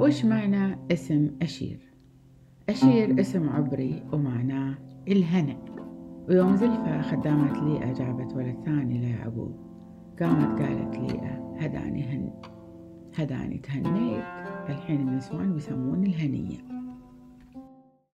وش معنى اسم أشير؟ أشير اسم عبري ومعناه الهنا. ويوم زلفة خدامة ليئة جابت ولد ثاني ليعقوب قامت قالت ليئة هداني هن هداني تهنيت الحين النسوان بيسمون الهنية.